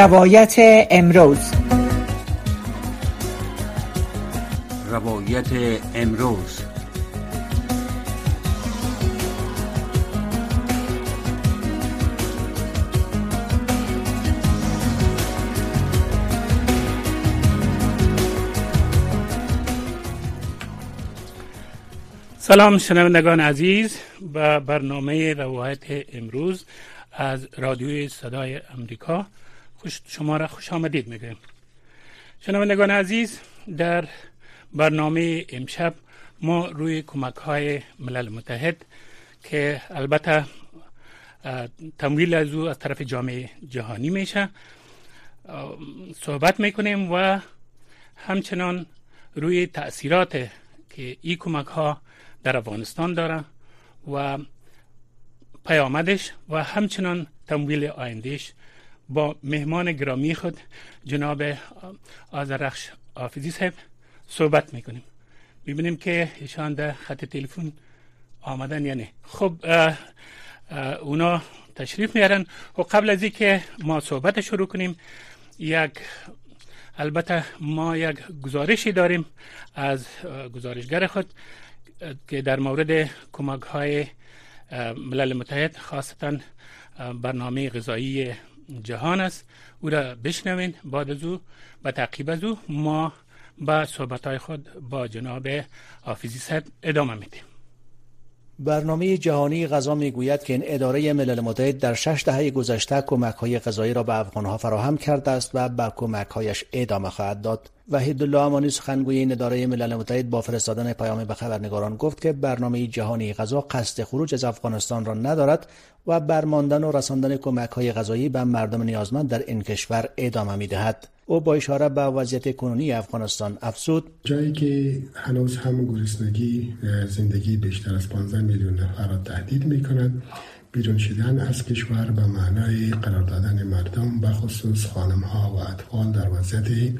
روایت امروز. روایت امروز. سلام شنوندگان عزیز به برنامه روایت امروز از رادیوی صدای امریکا خوش شما را خوش آمدید می‌گویم. شنوندگان عزیز در برنامه امشب ما روی کمک های ملل متحد که البته تمویل از او از طرف جامعه جهانی میشه صحبت می‌کنیم و همچنان روی تاثیرات که این کمک ها در افغانستان داره و پیامدش و همچنان تمویل آیندهش با مهمان گرامی خود جناب آزرخش آفیزی صاحب صحبت می‌کنیم. می‌بینیم که ایشان در خط تلفن آمدن یعنی خب اونا تشریف میارن و قبل از که ما صحبت شروع کنیم یک البته ما یک گزارشی داریم از گزارشگر خود که در مورد کمک های ملل متحد خاصتا برنامه غذایی جهان است. او را بشنوین. بعد از او به تعقیب از او ما با صحبت های خود با جناب آفیزی صاحب ادامه میدیم. برنامه جهانی غذا می‌گوید که این اداره ملل متحد در شش دهه گذشته کمک های غذایی را به افغانها فراهم کرده است و به کمک هایش ادامه خواهد داد. وحید الله امانی سخنگوی این اداره ملل متحد با فرستادن پیام به خبرنگاران گفت که برنامه جهانی غذا قصد خروج از افغانستان را ندارد و برماندن و رساندن کمک های غذایی به مردم نیازمند در این کشور ادامه می دهد. او با اشاره به وضعیت کنونی افغانستان افزود جایی که هنوز هم گرسنگی زندگی بیشتر از 15 میلیون نفر را تهدید می کند بیرون شدن از کشور به معنای قرار دادن مردم به خصوص خانم ها و اطفال در وضعیت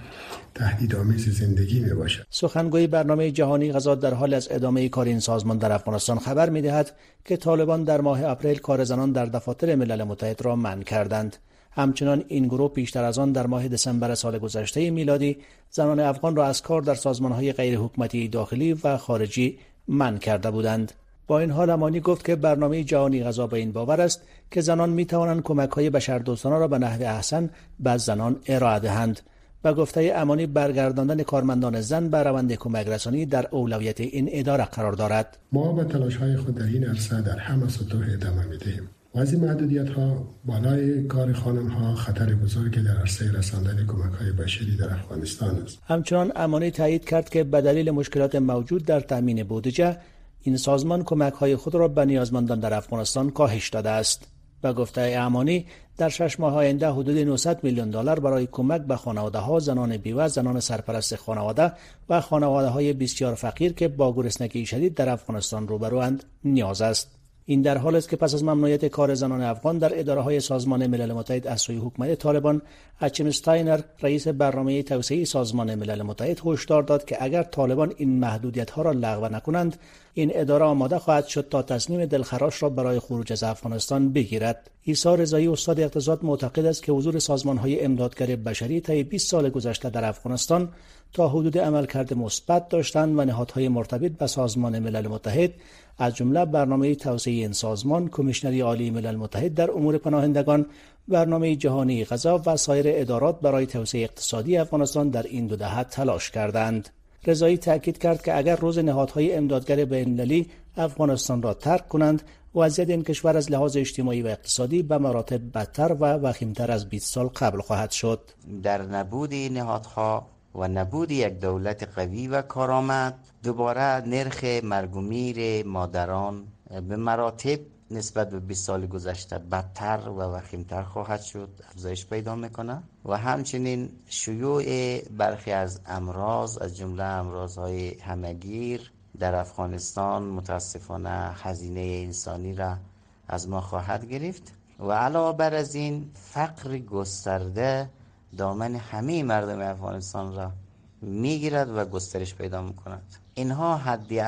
تهدیدآمیز زندگی می باشد. سخنگوی برنامه جهانی غذا در حال از ادامه کار این سازمان در افغانستان خبر می دهد که طالبان در ماه اپریل کار زنان در دفاتر ملل متحد را منع کردند. همچنان این گروه پیشتر از آن در ماه دسامبر سال گذشته میلادی زنان افغان را از کار در سازمانهای غیر حکومتی داخلی و خارجی من کرده بودند. با این حال امانی گفت که برنامه جهانی غذا به این باور است که زنان می توانند کمک های بشردوستانه را به نحو احسن به زنان ارائه دهند و گفته امانی برگرداندن کارمندان زن به روند کمک رسانی در اولویت این اداره قرار دارد. ما به تلاش های خود در این عرصه در همه سطوح ادامه می‌دهیم. و از این محدودیت ها بالای کار خانم ها خطر بزرگی در عرصه رساندن کمک های بشری در افغانستان است. همچنان امانی تایید کرد که به دلیل مشکلات موجود در تامین بودجه این سازمان کمک های خود را به نیازمندان در افغانستان کاهش داده است. و گفته امانی در شش ماه آینده حدود 900 میلیون دلار برای کمک به خانواده ها زنان بیوه زنان سرپرست خانواده و خانواده های بسیار فقیر که با گرسنگی شدید در افغانستان روبروند نیاز است. این در حال است که پس از ممنوعیت کار زنان افغان در اداره های سازمان ملل متحد از سوی حکومت طالبان اچم استاینر رئیس برنامه توسعه سازمان ملل متحد هشدار داد که اگر طالبان این محدودیت ها را لغو نکنند این اداره آماده خواهد شد تا تصمیم دلخراش را برای خروج از افغانستان بگیرد. عیسی رضایی استاد اقتصاد معتقد است که حضور سازمان های امدادگر بشری طی 20 سال گذشته در افغانستان تا حدود عملکرد مثبت داشتند و نهادهای مرتبط به سازمان ملل متحد از جمله برنامه توسعه این سازمان کمیشنری عالی ملل متحد در امور پناهندگان برنامه جهانی غذا و سایر ادارات برای توسعه اقتصادی افغانستان در این دو دهه تلاش کردند. رضایی تاکید کرد که اگر روز نهادهای امدادگر بین‌المللی افغانستان را ترک کنند وضعیت این کشور از لحاظ اجتماعی و اقتصادی به مراتب بدتر و وخیمتر از 20 سال قبل خواهد شد. در نبود نهادها و نبود یک دولت قوی و کارآمد دوباره نرخ مرگومیر مادران به مراتب نسبت به 20 سال گذشته بدتر و وخیمتر خواهد شد افزایش پیدا می‌کنه. و همچنین شیوع برخی از امراض از جمله امراض های همگیر در افغانستان متاسفانه هزینه انسانی را از ما خواهد گرفت. و علاوه بر از این فقر گسترده دامن همه مردم افغانستان را می‌گیرد و گسترش پیدا می‌کند اینها حدی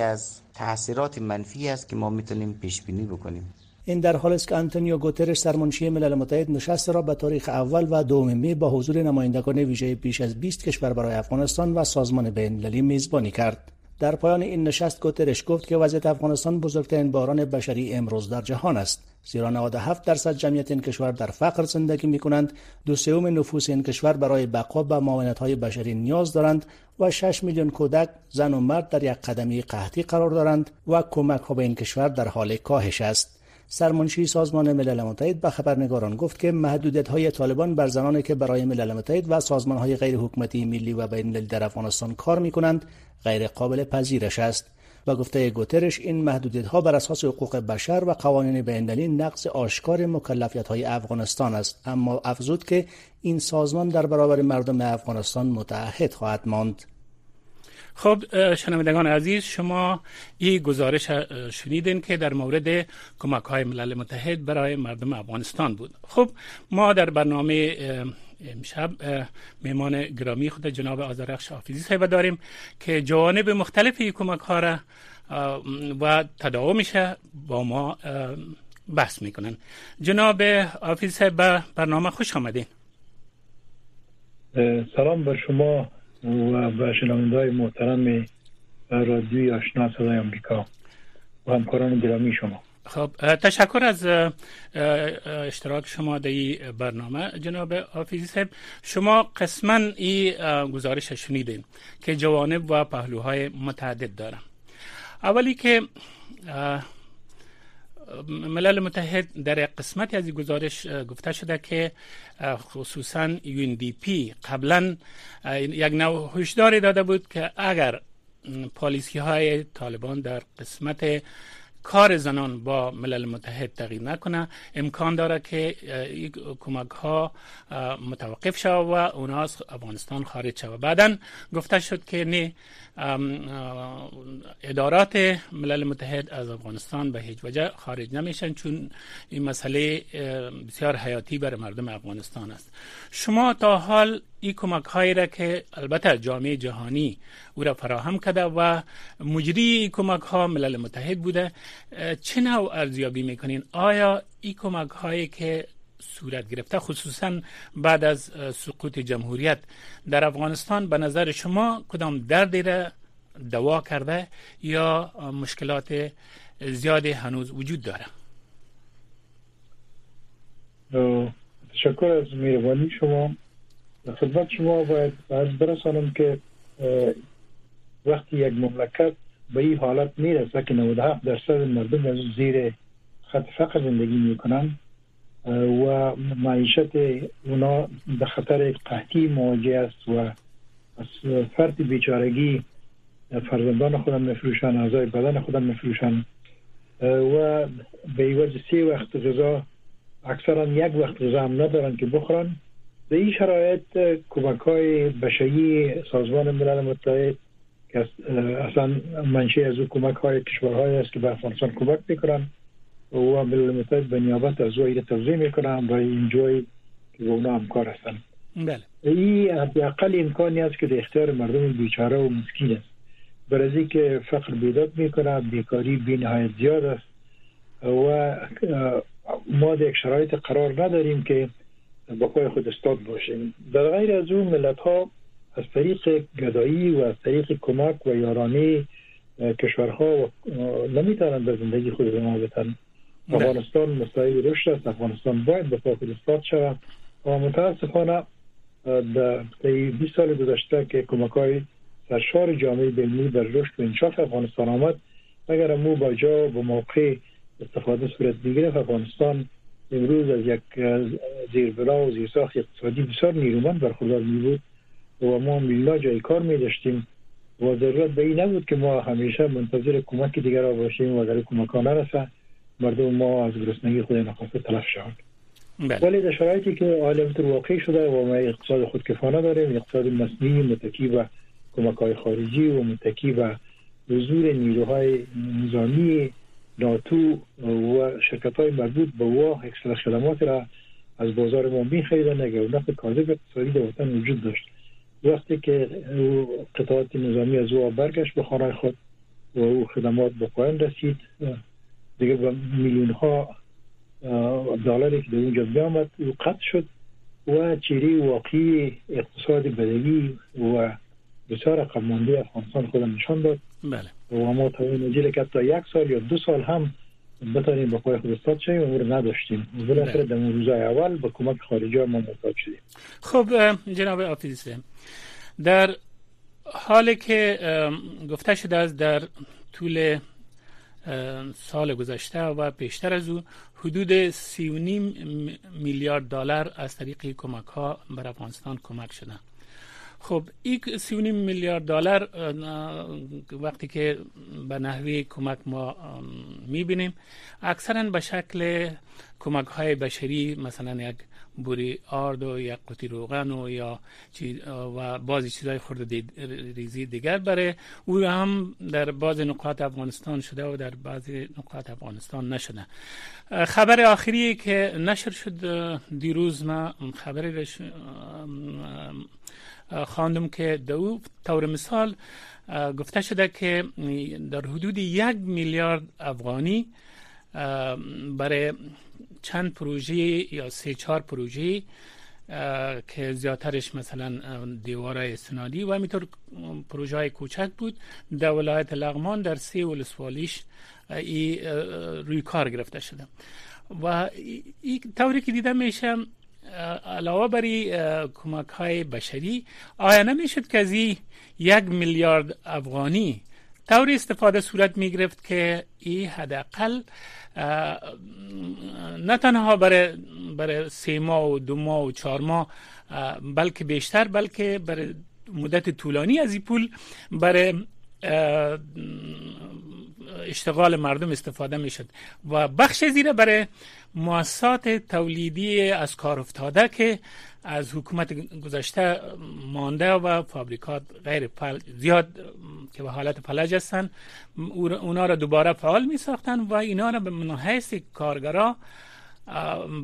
از تاثیرات منفی است که ما می‌تونیم پیش بینی بکنیم این در حال است که آنتونیو گوترش سرمنشی ملل متحد نشست را به تاریخ اول و دوم می با حضور نمایندگان ویژه بیش از 20 کشور برای افغانستان و سازمان بین‌المللی میزبانی کرد. در پایان این نشست گوترش گفت که وضعیت افغانستان بزرگترین باران بشری امروز در جهان است. زیرا 97 درصد جمعیت این کشور در فقر زندگی می کنند دو سوم نفوس این کشور برای بقا به معاونت های بشری نیاز دارند و 6 میلیون کودک زن و مرد در یک قدمی قحطی قرار دارند و کمک ها به این کشور در حال کاهش است. سرمنشی سازمان ملل متحد به خبرنگاران گفت که محدودیت های طالبان بر زنانی که برای ملل متحد و سازمان های غیر حکومتی ملی و بین در افغانستان کار می کنند غیر قابل پذیرش است. و گفته گوترش این محدودیت ها بر اساس حقوق بشر و قوانین بین‌المللی نقض آشکار مکلفیت های افغانستان است. اما افزود که این سازمان در برابر مردم افغانستان متعهد خواهد ماند. خب شنوندگان عزیز شما این گزارش شنیدین که در مورد کمک های ملل متحد برای مردم افغانستان بود. خب ما در برنامه امشب میمان گرامی خود جناب آزرخش حافظی صاحب داریم که جوانب مختلف کمک ها را و تداومش با ما بحث می‌کنن. جناب حافظی صاحب برنامه خوش آمدین. سلام بر شما. و به شنونده های محترم رادیوی آشنا صدای امریکا و همکاران گرامی شما. خب تشکر از اشتراک شما در این برنامه. جناب حافظی صاحب شما قسما این گزارش شنیدین که جوانب و پهلوهای متعدد داره اولی که ملل متحد در قسمتی از گزارش گفته شده که خصوصا پی قبلا یک نوع هشداری داده بود که اگر پالیسی های طالبان در قسمت کار زنان با ملل متحد تغییر نکنه. امکان داره که کمک ها متوقف شود و اونا از افغانستان خارج شود بعدا گفته شد که نه ادارات ملل متحد از افغانستان به هیچ وجه خارج نمیشن چون این مسئله بسیار حیاتی برای مردم افغانستان است. شما تا حال این کمک هایی را که البته جامعه جهانی او را فراهم کرده و مجری کمک ها ملل متحد بوده چه نوع ارزیابی می‌کنین؟ آیا این کمک هایی که صورت گرفته خصوصا بعد از سقوط جمهوریت در افغانستان به نظر شما کدام دردی را دوا کرده یا مشکلات زیادی هنوز وجود داره؟ تشکر از مهربانی شما. خدمت شما باید از برسانم که وقتی یک مملکت به این حالت می‌رسه که 97 درصد مردم از زیر خط فقر زندگی می‌کنن و معیشت اونا به خطر قحطی مواجه است و از فرد بیچارگی فرزندان خودم میفروشن اعضای بدن خودم میفروشن و به وجه سه وقت غذا اکثرا یک وقت غذا هم ندارن که بخورن به این شرایط کمک های بشری سازمان ملل متحد که اصلا منشه از او کمک های کشورهای است که به افغانستان کمک می‌کنن و ملل متحد به نیابت از او توضیح می‌کنن برای این جایی که به اونا همکار هستن. بله. این حداقل امکانی است که در اختیار مردم بیچاره و مسکین است. برای که فقر بیداد می‌کنه بیکاری بی نهایت زیاد است و ما در یک شرایط قرار نداریم که با پای خود استاد باشیم. در غیر از اون ملت ها از طریق گدایی و از طریق کمک و یارانه کشورها نمی‌تونن به زندگی خود ما بتن. افغانستان مستعد رشد است. افغانستان باید به خود استاد شود. و متاسفانه در 20 سال گذشته که کمک های سرشار جامعه بینی بر رشد و انشاف افغانستان آمد اگر مو با جا و موقع استفاده صورت بگیره افغانستان امروز از یک زیربلا و زیرساخت اقتصادی بسیار نیرومند برخوردار می بود و ما میلا جای کار می داشتیم و ضرورت به این نبود که ما همیشه منتظر کمک دیگر باشیم و اگر کمک ها نرسه مردم ما از گرسنگی خود نخواسته تلف شوند بله. ولی در شرایطی که عالم واقعی شده و ما اقتصاد خودکفانه داریم اقتصاد مصنوعی متکی و کمک های خارجی و متکی و حضور نیروهای نظامی ناتو و شرکت های مربوط به وا اکثر خدمات را از بازار ما می خریدن اگر نفع کاذب اقتصادی در وطن وجود داشت. وقتی که قطعات نظامی از او برگشت به خانه خود و او خدمات به پایان رسید دیگه به میلیون ها دلاری که در اونجا بیامد او قطع شد و چیری واقعی اقتصاد بدوی و بسیار مانده افغانستان خودم نشان داد. بله. و ما تا این که تا یک سال یا دو سال هم بتانیم با پای خود استاد شیم و رو نداشتیم بالاخره. در روزای اول با کمک خارجی ما محتاج شدیم خب جناب آفیزی در حالی که گفته شده است در طول سال گذشته و بیشتر از او حدود 3.5 میلیارد دلار از طریق کمک ها بر افغانستان کمک شده خب این 3.5 میلیارد دلار وقتی که به نحوه کمک ما می‌بینیم اکثرا به شکل کمک های بشری مثلا یک بوری آرد و یک قطی روغن و یا و بعضی چیزهای خورد ریزی دیگر برای او هم در بعض نقاط افغانستان شده و در بعضی نقاط افغانستان نشده. خبر آخری که نشر شد دیروز ما خبری خواندم که دو طور مثال گفته شده که در حدود یک میلیارد افغانی برای چند پروژه یا سه چهار پروژه که زیادترش مثلا دیوار استنادی و همینطور پروژه های کوچک بود در ولایت لغمان در سه ولسوالیش روی کار گرفته شده. و این طوری که دیده میشه علاوه بری کمک های بشری آیا نمی‌شد که از یک میلیارد افغانی طوری استفاده صورت می گرفت که این حداقل نه تنها برای برای سه ماه و دو ماه و چهار ماه بلکه بیشتر بلکه برای مدت طولانی از این پول برای اشتغال مردم استفاده می‌شد. و بخش زیره برای مؤسسات تولیدی از کار افتاده که از حکومت گذشته مانده و فابریکات غیر فعال زیاد که به حالت فلج هستن اونا را دوباره فعال می ساختن و اینا را به منحیث کارگرا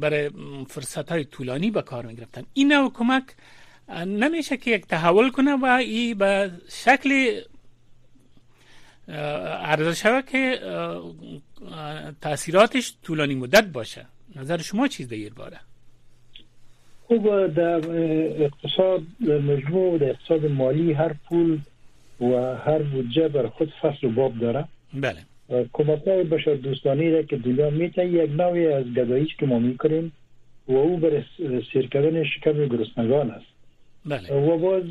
برای فرصت های طولانی به کار می گرفتن این نوع کمک نمیشه که یک تحول کنه و ای به شکل شود که تاثیراتش طولانی مدت باشه. نظر شما چیز دیر باره؟ خوب در اقتصاد مجموع در اقتصاد مالی هر پول و هر بودجه بر خود فصل و باب داره. بله. کمک های بشر دوستانی را که دنیا میته یک نوعی از گداییش که ما می‌کنیم و او بر سیر کردن شکم گرسنگان است. بله. و باز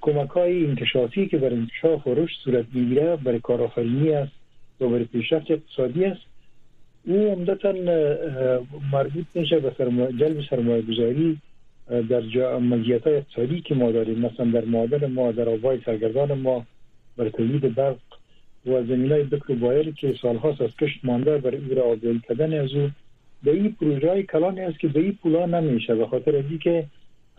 کمک های انکشافی که بر انکشاف و رشد صورت می‌گیره برای کارآفرینی است و برای پیشرفت اقتصادی است او عمدتا مربوط میشه به سرمایه جلب سرمایه گذاری در مزیت های اقتصادی که ما داریم مثلا در معادن ما در آبای سرگردان ما برای تولید برق و زمین های بکر بایر که سالهاست از کشت مانده برای او را آبیاری کردن از او به این پروژه های کلانی است که به این پولا نمیشه به خاطر ازی که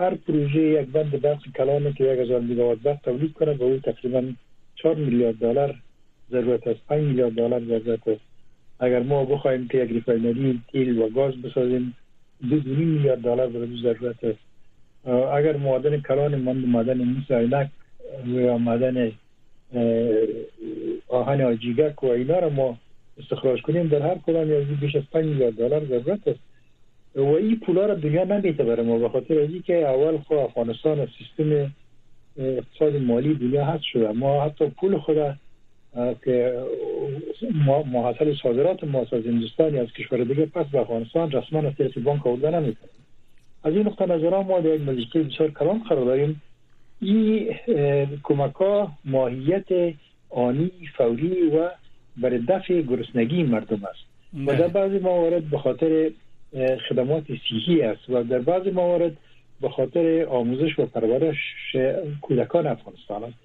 هر پروژه یک بند برق کلانه که یک هزار میگاوات برق تولید کنه به او تقریبا 4 میلیارد دلار ضرورت است. 5 میلیارد دلار ضرورت است. اگر ما بخوایم که یک refinery تیل و گاز بسازیم دو میلیارد دلار برای ضرورت است. اگر معدن کلان من معدن مس عینک و معدن آهن حاجیگک و اینا را ما استخراج کنیم در هر کدام از بیش از 5 میلیارد دلار ضرورت است. و این پولا را دنیا نمیته برای ما به خاطر از که اول خو افغانستان از سیستم اقتصاد مالی دنیا هست شده. ما حتی پول خود که محصل صادرات ما از هندوستان از کشور دیگه پس به افغانستان رسما از طریق بانک آورده نمی‌کنیم از این نقطه نظر ما در یک مجلسه بسیار کلان قرار داریم. این کمک ها ماهیت آنی فوری و برای دفع گرسنگی مردم است. و در بعضی موارد به خاطر خدمات صحی است و در بعضی موارد به خاطر آموزش و پرورش کودکان افغانستان است.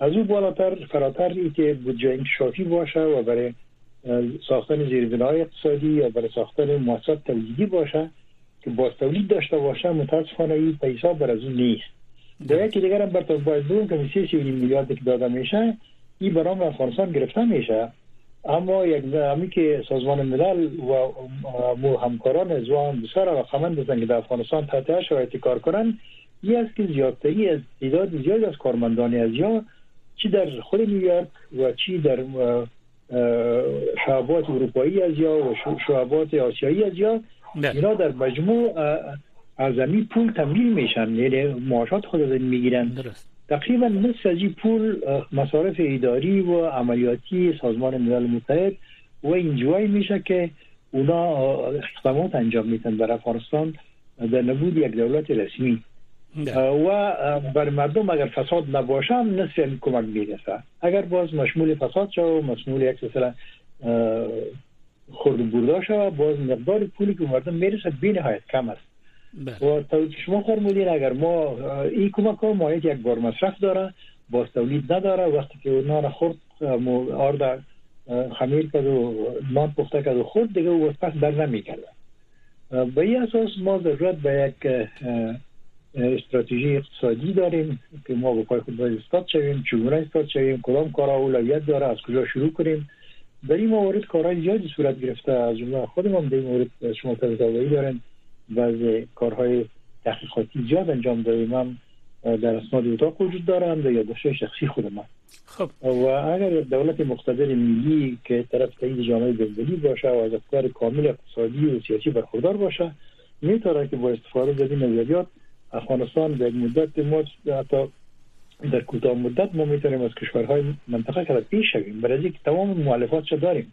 از او بالاتر فراتر ای که بودجه انکشافی باشه و برای ساختن زیربنای اقتصادی یا برای ساختن مؤسسات تولیدی باشه که باز تولید داشته باشه متاسفانه این پیسا بر از اون نیست. در یکی دیگر هم برای باید بگم که میلیارد که داده میشه این برام افغانستان گرفته میشه. اما یک همی که سازمان ملل و مو همکاران از هم بسیار رقمند بزن که در افغانستان تحت شرایط کار کنن این است که زیادتری از تعداد زیاد از کارمندان از یا چی در خود نیویورک و چی در شعبات اروپایی از یا و شعبات آسیایی از یا. اینا در مجموع از این پول تمویل میشن یعنی معاشات خود از می‌گیرن درست تقریبا نصف از این پول مصارف اداری و عملیاتی سازمان ملل متحد و اینجوری میشه که اونا اقدامات انجام میتن در افغانستان در نبود یک دولت رسمی بله. و بر مردم اگر فساد نباشه هم نصف این کمک می‌رسه اگر باز مشمول فساد شد و مشمول یک مثلا خورد بردا باز مقدار پولی که مردم می‌رسه بی نهایت کم است. و تا شما فرمودین اگر ما این کمک مایت یک بار مصرف داره باز تولید نداره. وقتی که را خورد آرد خمیر کرد و نان پخته کرد و خورد دیگه او پس در نمی‌کرده به این اساس ما ضرورت به یک استراتژی اقتصادی داریم که ما به پای خود باید استاد شویم چگونه استاد شویم کدام کارا اولویت داره از کجا شروع کنیم. در این موارد کارهای زیادی صورت گرفته. از جمله خودم هم در این مورد شما تجربه‌ای داریم. بعض کارهای تحقیقاتی زیاد انجام دادیم. هم در اسناد اتاق وجود دارم در یادداشت شخصی خود من. خب. و اگر دولت مقتدر ملی که طرف تایید جامعه بلدلی باشه و از افکار کامل اقتصادی و سیاسی برخوردار باشه می‌تونه که با استفاده از این نظریات افغانستان در مدت ما حتی در کوتاه مدت ما می‌تونیم از کشورهای منطقه که پیش شویم. برای اینکه تمام مؤلفات داریم.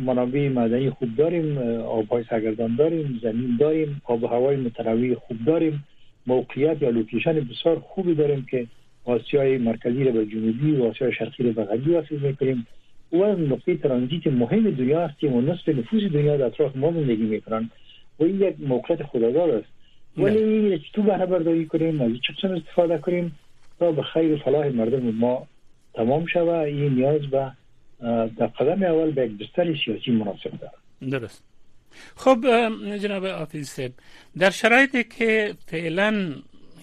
منابع معدنی خوب داریم آبهای سرگردان داریم زمین داریم آب و هوای متنوع خوب داریم. موقعیت یا لوکیشن بسیار خوبی داریم که آسیای مرکزی رو به جنوبی و آسیای شرقی رو به غربی وصل می‌کنیم. و از نقطه ترانزیت مهم دنیا هستیم و نصف نفوس دنیا در اطراف ما زندگی می‌کنن و این یک موقعیت خدادار است. ولی تو بهره برداری کنیم از چه قسم استفاده کنیم تا به خیر و فلاح مردم ما تمام شود. این نیاز به در قدم اول به یک بستر سیاسی مناسب داره درست. خب جناب آفیز صاحب در شرایطی که فعلا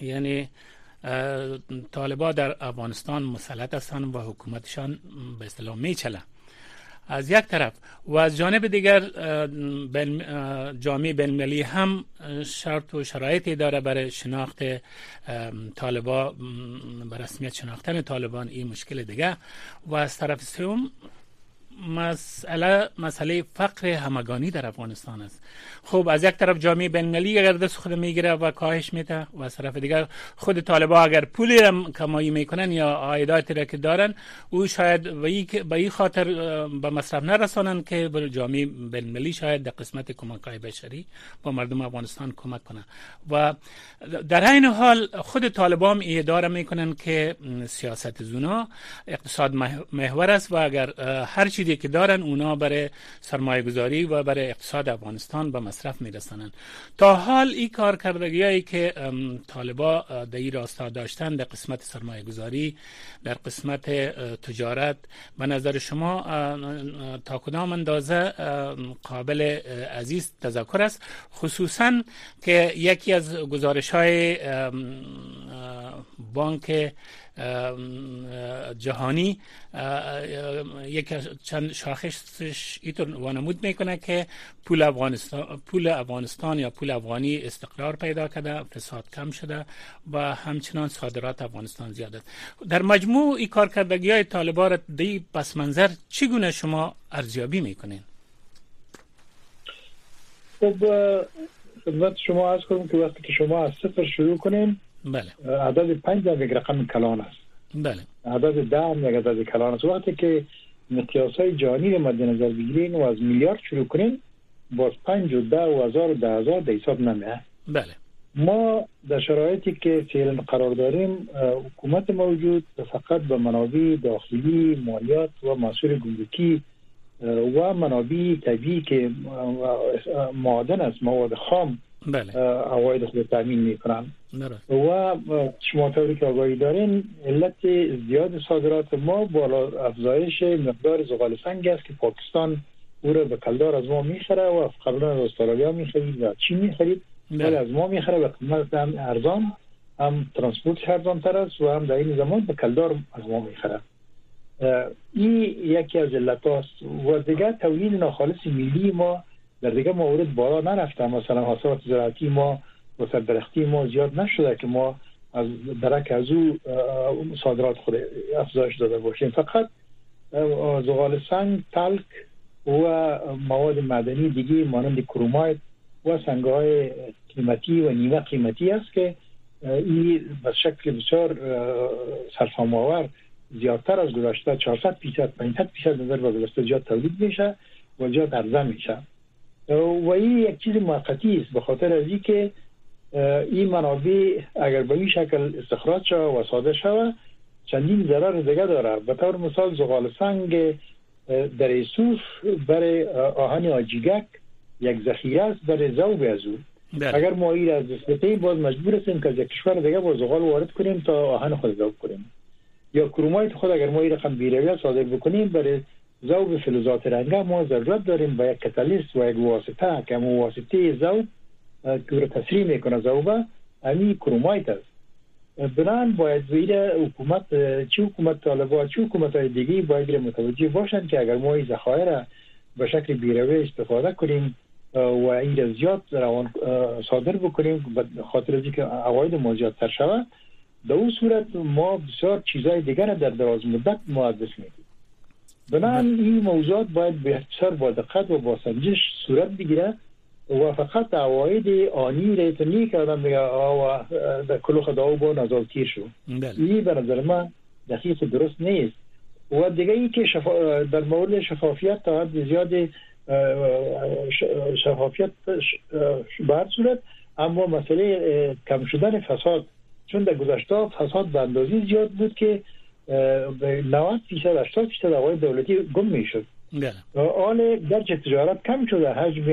یعنی طالبا در افغانستان مسلط هستند و حکومتشان به اصطلاح میچله از یک طرف و از جانب دیگر جامعه بین المللی هم شرط و شرایطی داره برای شناخت طالبا به رسمیت شناختن طالبان این مشکل دیگه. و از طرف سوم مسئله مسئله فقر همگانی در افغانستان است. خب از یک طرف جامعه بین المللی اگر دست خود می‌گیره و کاهش میده و از طرف دیگر خود طالبا اگر پولی هم کمایی می‌کنن یا عایداتی را که دارن او شاید به این خاطر به مصرف نرسانن که به جامعه بین المللی شاید در قسمت کمک های بشری با مردم افغانستان کمک کنه. و در این حال خود طالبان اداره می‌کنن که سیاست زونا اقتصاد مح- محور است و اگر هر چیزی که دارن اونا برای سرمایه گذاری و برای اقتصاد افغانستان به مصرف میرسانن تا حال این کارکردگی هایی که طالبا در این راستا داشتن در قسمت سرمایه گذاری در قسمت تجارت به نظر شما تا کدام اندازه قابل عزیز تذکر است؟ خصوصا که یکی از گزارش های بانک جهانی یک چند شاخصش اینطور وانمود می‌کنه که پول افغانستان پول افغانستان یا پول افغانی استقرار پیدا کرده فساد کم شده و همچنان صادرات افغانستان زیاد است در مجموع این کارکردگی های طالبان دی پس منظر چگونه شما ارزیابی می‌کنین؟ خب خدمت شما از کنم که وقتی که شما از صفر شروع کنیم بله. عدد پنج هم یک رقم کلان است. بله. عدد ده هم یک عدد کلان است. وقتی که مقیاس های جهانی رو مد نظر بگیرین و از میلیارد شروع کنین باز پنج و ده و هزار و ده هزار در حساب نمیه بله. ما در شرایطی که فعلا قرار داریم حکومت موجود فقط به منابع داخلی مالیات و محصول گمرکی و منابع طبیعی که معادن است مواد خام بله. عواید خود تامین می‌کنن و شما طوری که آگاهی دارین علت زیاد صادرات ما بالا افزایش مقدار زغال سنگ است که پاکستان او را به کلدار از ما می‌خره و قبلا از استرالیا می‌خرید و چین می‌خرید. ولی بله از ما می‌خره به قیمت هم ارزان هم ترانسپورت ارزان تر است و هم در این زمان به کلدار از ما می‌خره. این یکی از علت و دیگه تولید ناخالص ملی ما در دیگه موارد بالا نرفته مثلا حاصلات زراعتی ما و سردرختی ما زیاد نشده که ما از درک از او صادرات خود افزایش داده باشیم. فقط زغال سنگ تلک و مواد معدنی دیگه مانند کرومایت و سنگ های قیمتی و نیمه قیمتی است که این به شکل بسیار آور زیادتر از گذشته 400 فیصد 500 فیصد نظر به گذشته زیاد تولید میشه و زیاد ارزان میشه. و این یک چیز موقتی است به خاطر از که این منابع اگر به این شکل استخراج شود و ساده شود چندین ضرر دیگه داره. به طور مثال زغال سنگ در ایسوف برای آهن آجیگک یک ذخیره است برای زوب از او بله. اگر ما این از دست باز مجبور هستیم که از یک کشور دیگه با زغال وارد کنیم تا آهن خود ذوب کنیم. یا کرومایت خود اگر ما این رقم بیرویه صادر بکنیم برای ذوب فلزات رنگه ما ضرورت داریم با یک کتالیست و یک واسطه که مو واسطه ذوب که رو تسریع می‌کنه ذوبه امی کرومایت است. بنان باید زیر حکومت چه حکومت طالبا چه حکومت های دیگه باید متوجه باشند که اگر ما این ذخایر به شکل بیروی استفاده کنیم و این زیاد روان صادر بکنیم خاطر از اینکه عواید ما زیادتر شود در اون صورت ما بسیار چیزهای دیگر در دراز مدت دست میدیم بنابراین این موضوعات باید بسیار با دقت و با سنجش صورت بگیره و فقط عواید آنی ریتنی که آدم میگه آوا در کلوخ داو با نزال تیر شو. بله. این به نظر من دقیق درست نیست. و دیگه ای که شفا... در مورد شفافیت تا حد زیاد شفافیت به صورت اما مسئله کم شدن فساد. چون در گذشته فساد به اندازی زیاد بود که به 90 فیصد 80 فیصد اوای دولتی گم می‌شد. بله. آن درچه تجارت کم شده حجم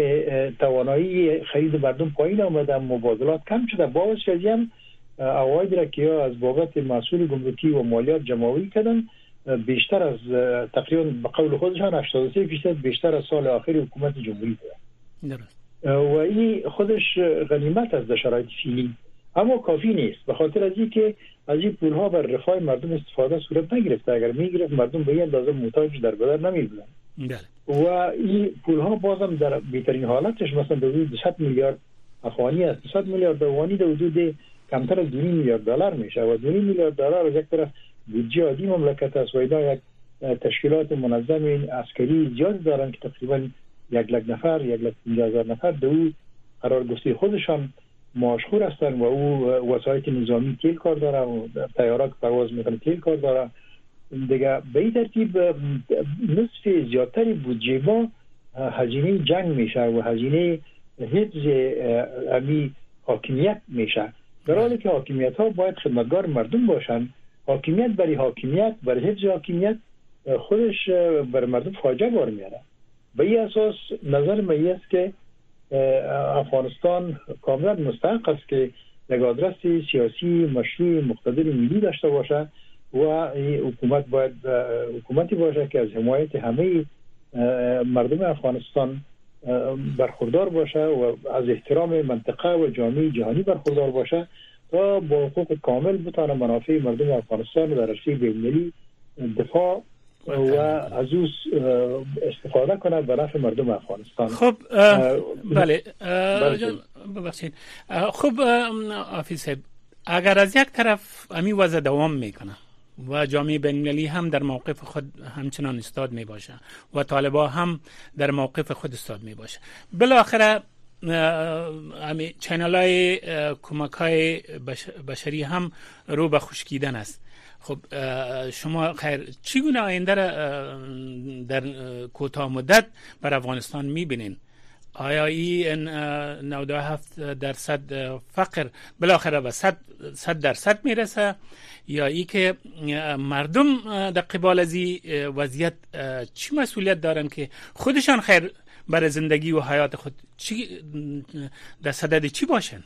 توانایی خرید مردم پایین آمده مبادلات کم شده. باز هم اواید را که از بابت مسئول گمرکی و مالیات جمعوی کردن بیشتر از تقریبا به قول خودشان 83 فیصد بیشتر از سال آخر حکومت جمهوری بوده و این خودش غنیمت از در شرایط فیلی. اما کافی نیست به خاطر از اینکه از این پول ها بر رفاه مردم استفاده صورت نگرفته. اگر می‌گرفت مردم به این اندازه محتاج در بدر نمیبودن. بله. و این پول ها بازم در بهترین حالتش مثلا در حدود 200 میلیارد افغانی است. 200 میلیارد افغانی در حدود کمتر از 2 میلیارد دلار میشه. و 2 میلیارد دلار از یک طرف بودجه عادی مملکت است و یک تشکیلات منظم عسکری زیاد دارن که تقریبا یک لک نفر یک لک هزار نفر در او قرار گسته خودشان مشهور هستن و او وسایت نظامی تیل کار داره و تیارات پرواز می‌کنه تیل کار داره. دیگه به این ترتیب نصف زیادتری بودجه ما هزینه جنگ میشه و هزینه حفظ امی حاکمیت میشه. در حالی که حاکمیت ها باید خدمتگار مردم باشن. حاکمیت برای حاکمیت برای حفظ حاکمیت خودش بر مردم فاجعه بار میاره. به اساس نظر من است که افغانستان کاملا مستحق است که یک آدرس سیاسی مشروع مقتدر ملی داشته باشه و حکومت باید حکومتی باشه که از حمایت همه مردم افغانستان برخوردار باشه و از احترام منطقه و جامعه جهانی برخوردار باشه تا با حقوق کامل بتانه منافع مردم افغانستان در عرصه بین‌المللی دفاع و از او استفاده کنه به نفع مردم افغانستان. خب بله, بله. ببخشید. خب آفیس اگر از یک طرف امی وضع دوام می‌کنه و جامعه بین هم در موقف خود همچنان استاد می باشه و طالبا هم در موقف خود استاد می باشه بالاخره channel های کمک های بشری هم رو به خشکیدن است. خب شما خیر چگونه آینده را در کوتاه مدت بر افغانستان می‌بینین؟ آیا این 97 درصد فقر بالاخره به 100 درصد می‌رسه؟ یا ای که مردم در قبال از وضعیت چی مسئولیت دارن که خودشان خیر برای زندگی و حیات خود؟ چی در صدد چی باشن؟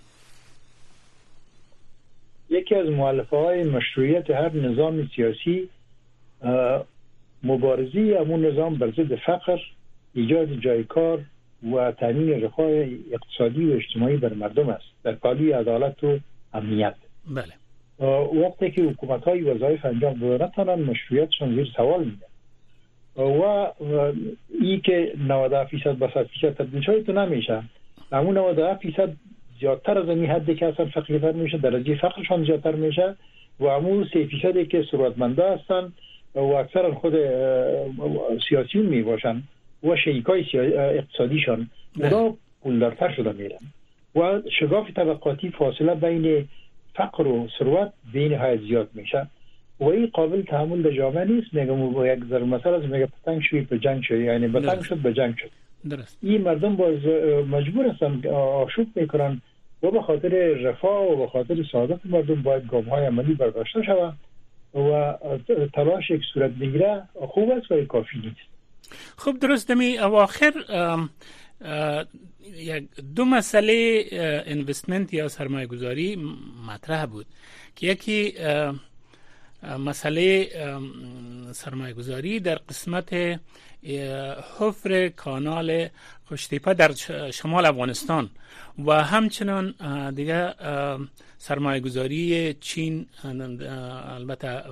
یکی از معلفه های مشروعیت هر نظام سیاسی مبارزی امون نظام بر ضد فقر ایجاد جای کار و تامین رفاه اقتصادی و اجتماعی بر مردم است. در پالی عدالت و امنیت. بله. وقتی که حکومت های وظایف انجام دادن نتانن مشروعیتشان زیر سوال میده و ای که 90 فیصد به 100 فیصد تبدیل شده تو نمیشه. همون 90 فیصد زیادتر از این حدی که اصلا فقیرتر میشه درجه فقرشان زیادتر میشه و همون 3 فیصدی که ثروتمنده هستن و اکثر خود سیاسیون می باشن و شریکای اقتصادیشان بله. اونا پولدارتر شده میرن. و شگاف طبقاتی فاصله بین فقر و ثروت به نهایت زیاد میشه. و این قابل تحمل در جامعه نیست. میگم یک ضرب مثل از میگه پتنگ شوی به جنگ شد یعنی به تنگ درست. شد به جنگ شد. درست. این مردم باز مجبور هستن آشوب می‌کنن. و به خاطر رفاه و به خاطر سعادت مردم باید گام های عملی برداشته شود و تلاش یک صورت بگیره خوب است ولی کافی نیست. خب درست می اواخر یک دو مسئله اینوستمنت یا سرمایه گذاری مطرح بود که یکی مسئله سرمایه گذاری در قسمت حفر کانال خوشتیپه در شمال افغانستان و همچنان دیگه سرمایه گذاری چین البته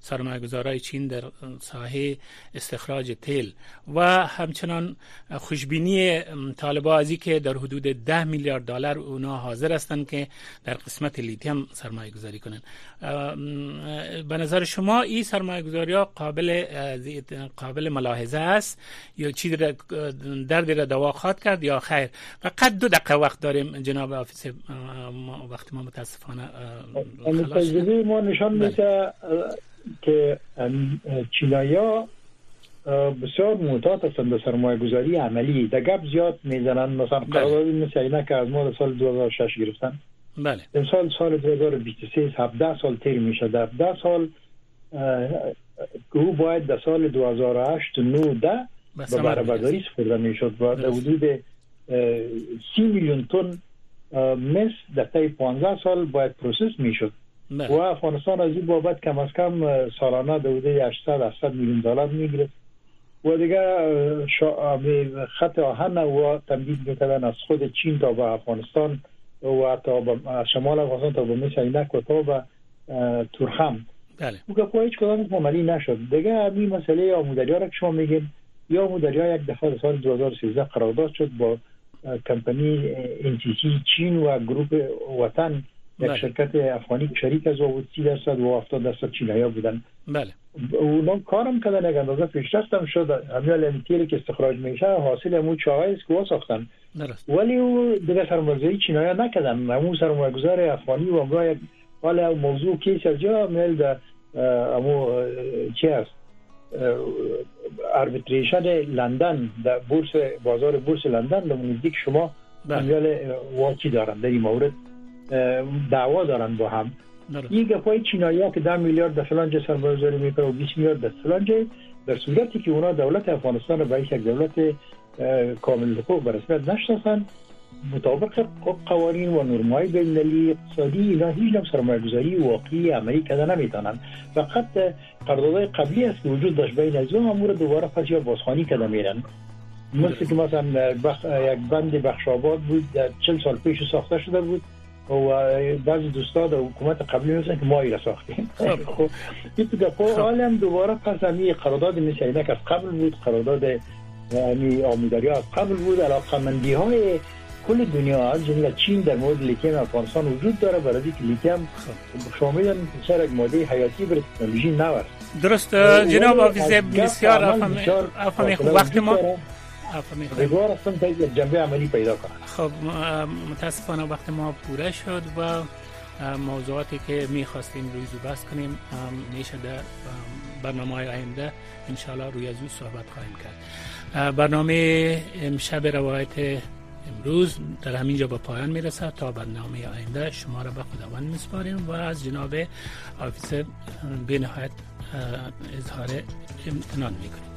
سرمایه گذارای چین در ساحه استخراج تیل و همچنان خوشبینی طالبا از این که در حدود ده میلیارد دلار اونا حاضر هستند که در قسمت لیتیم سرمایه گذاری کنند به نظر شما این سرمایه گذاری ها قابل قابل ملاحظه است یا چی در- دردی را دوا خواهد کرد یا خیر. فقط دو دقیقه وقت داریم جناب آفیس اه، ما- وقت ما متاسفانه. تجربه ما نشان بله. میده که چینایا بسیار معتاد هستند به سرمایه گذاری عملی. در گپ زیاد می‌زنن. مثلا بله. قراردادی مثل اینا که از ما در سال 2006 گرفتن. بله. امسال سال 2023 17 سال تیر میشه در 17 سال که او باید در سال 2008 و 9 ده به به ثمر بهره برسه. برداری سپرده می‌شد و در. حدود اه، 30 میلیون تن مس در طی 15 سال باید process می‌شد بله. و افغانستان از این بابت کم از کم سالانه در حدود 800 800 میلیون دلار می‌گرفت و دیگه اه، شا... به خط آهن و تمدید می‌کردن از خود چین تا به افغانستان و تا به شمال افغانستان تا به مس عینک و تا به تورخم بله. او گپ هیچ کدام عملی نشد. دیگه همین مسئله آموداری ها را شما میگین یا آموداری ها یک دفعه سال 2013 قرارداد شد با کمپانی انتیسی چین و گروپ وطن یک بله. شرکت افغانی شریک از او بود. 30 درصد و 70 درصد چینایی بودن. بله. اونا کارم کردن یک اندازه پیشرفت هم شد. همین تیلی که استخراج میشه حاصل همون چاهای است که ساختن. درست. ولی او دیگه سرمایه‌گذاری چینایی نکردن. همون سرمایه‌گذار افغانی و یک حالا موضوع کیس از جا میل در امو چی است اربیتریشن لندن در بورس بازار بورس لندن در نزدیک شما. امیال واچی دارن در این مورد دعوا دارن با هم این گپای چینایی ها که 10 میلیارد در فلان جا سرمایه گذاری می‌کنه و 20 میلیارد در فلان در صورتی که اونا دولت افغانستان رو به یک دولت کامل حقوق به رسمیت نشناسن مطابق قوانین و نرمای بین‌المللی اقتصادی اینا هیچ نوع سرمایه گذاری واقعی عملی کرده نمی‌تونن فقط قراردادهای قبلی است که وجود داشت بین از اون امور دوباره پس یا بازخوانی کرده میرن. مثل که مثلا بخ... یک بند بخش آباد بود در چل سال پیش ساخته شده بود و بعضی دوستا در حکومت قبلی مثلا که ما ایره ساختیم. خب. خب. این تو گپا حالا هم دوباره پس همی قرارداد مثل اینک از قبل بود قرارداد یعنی آموداری از قبل بود علاقمندی های کل دنیا از جمله چین در مورد لیتیم افغانستان وجود داره برای اینکه لیتیم می‌دونید که یک ماده حیاتی برای تکنولوژی نو است درست جناب گپ بسیار بسیار فاصله وقت ما امیدوار هستم تا جنبه عملی پیدا کنه خب متاسفانه وقت ما پوره شد و موضوعاتی که می‌خواستیم روی زو بحث کنیم میشه در ام، برنامه های آینده انشاءالله روی از او صحبت خواهیم کرد. برنامه امشب روایت امروز در همینجا به پایان می‌رسد تا برنامه آینده شما را به خداوند میسپاریم و از جناب آفیسر به نهایت اظهار امتنان می‌کنیم.